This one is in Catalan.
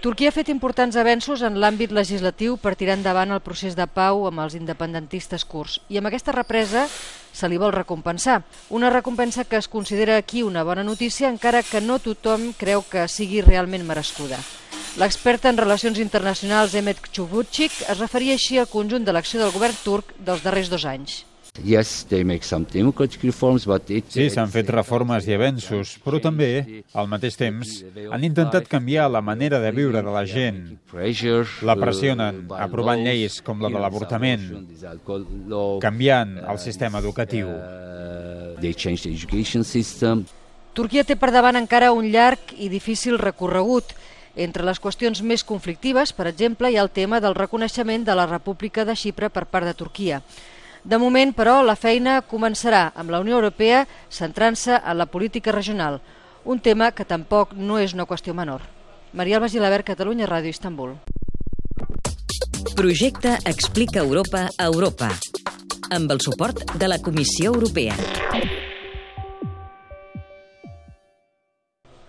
Turquia ha fet importants avenços en l'àmbit legislatiu per tirar endavant el procés de pau amb els independentistes curts i amb aquesta represa se li vol recompensar. Una recompensa que es considera aquí una bona notícia encara que no tothom creu que sigui realment merescuda. L'expert en relacions internacionals Emet Çubucik es referia així al conjunt de l'acció del govern turc dels darrers dos anys. Yes, they make some democratic reforms, but it, Sí, s'han fet reformes i avenços, però també, al mateix temps, han intentat canviar la manera de viure de la gent. La pressionen, aprovant lleis com la de l'avortament, canviant el sistema educatiu. They changed the education system. Turquia té per davant encara un llarg i difícil recorregut. Entre les qüestions més conflictives, per exemple, hi ha el tema del reconeixement de la República de Xipre per part de Turquia. De moment, però, la feina començarà amb la Unió Europea centrant-se en la política regional, un tema que tampoc no és una qüestió menor. Maria Alba Gilabert, Catalunya Ràdio, Istanbul. Projecte Explica Europa a Europa amb el suport de la Comissió Europea.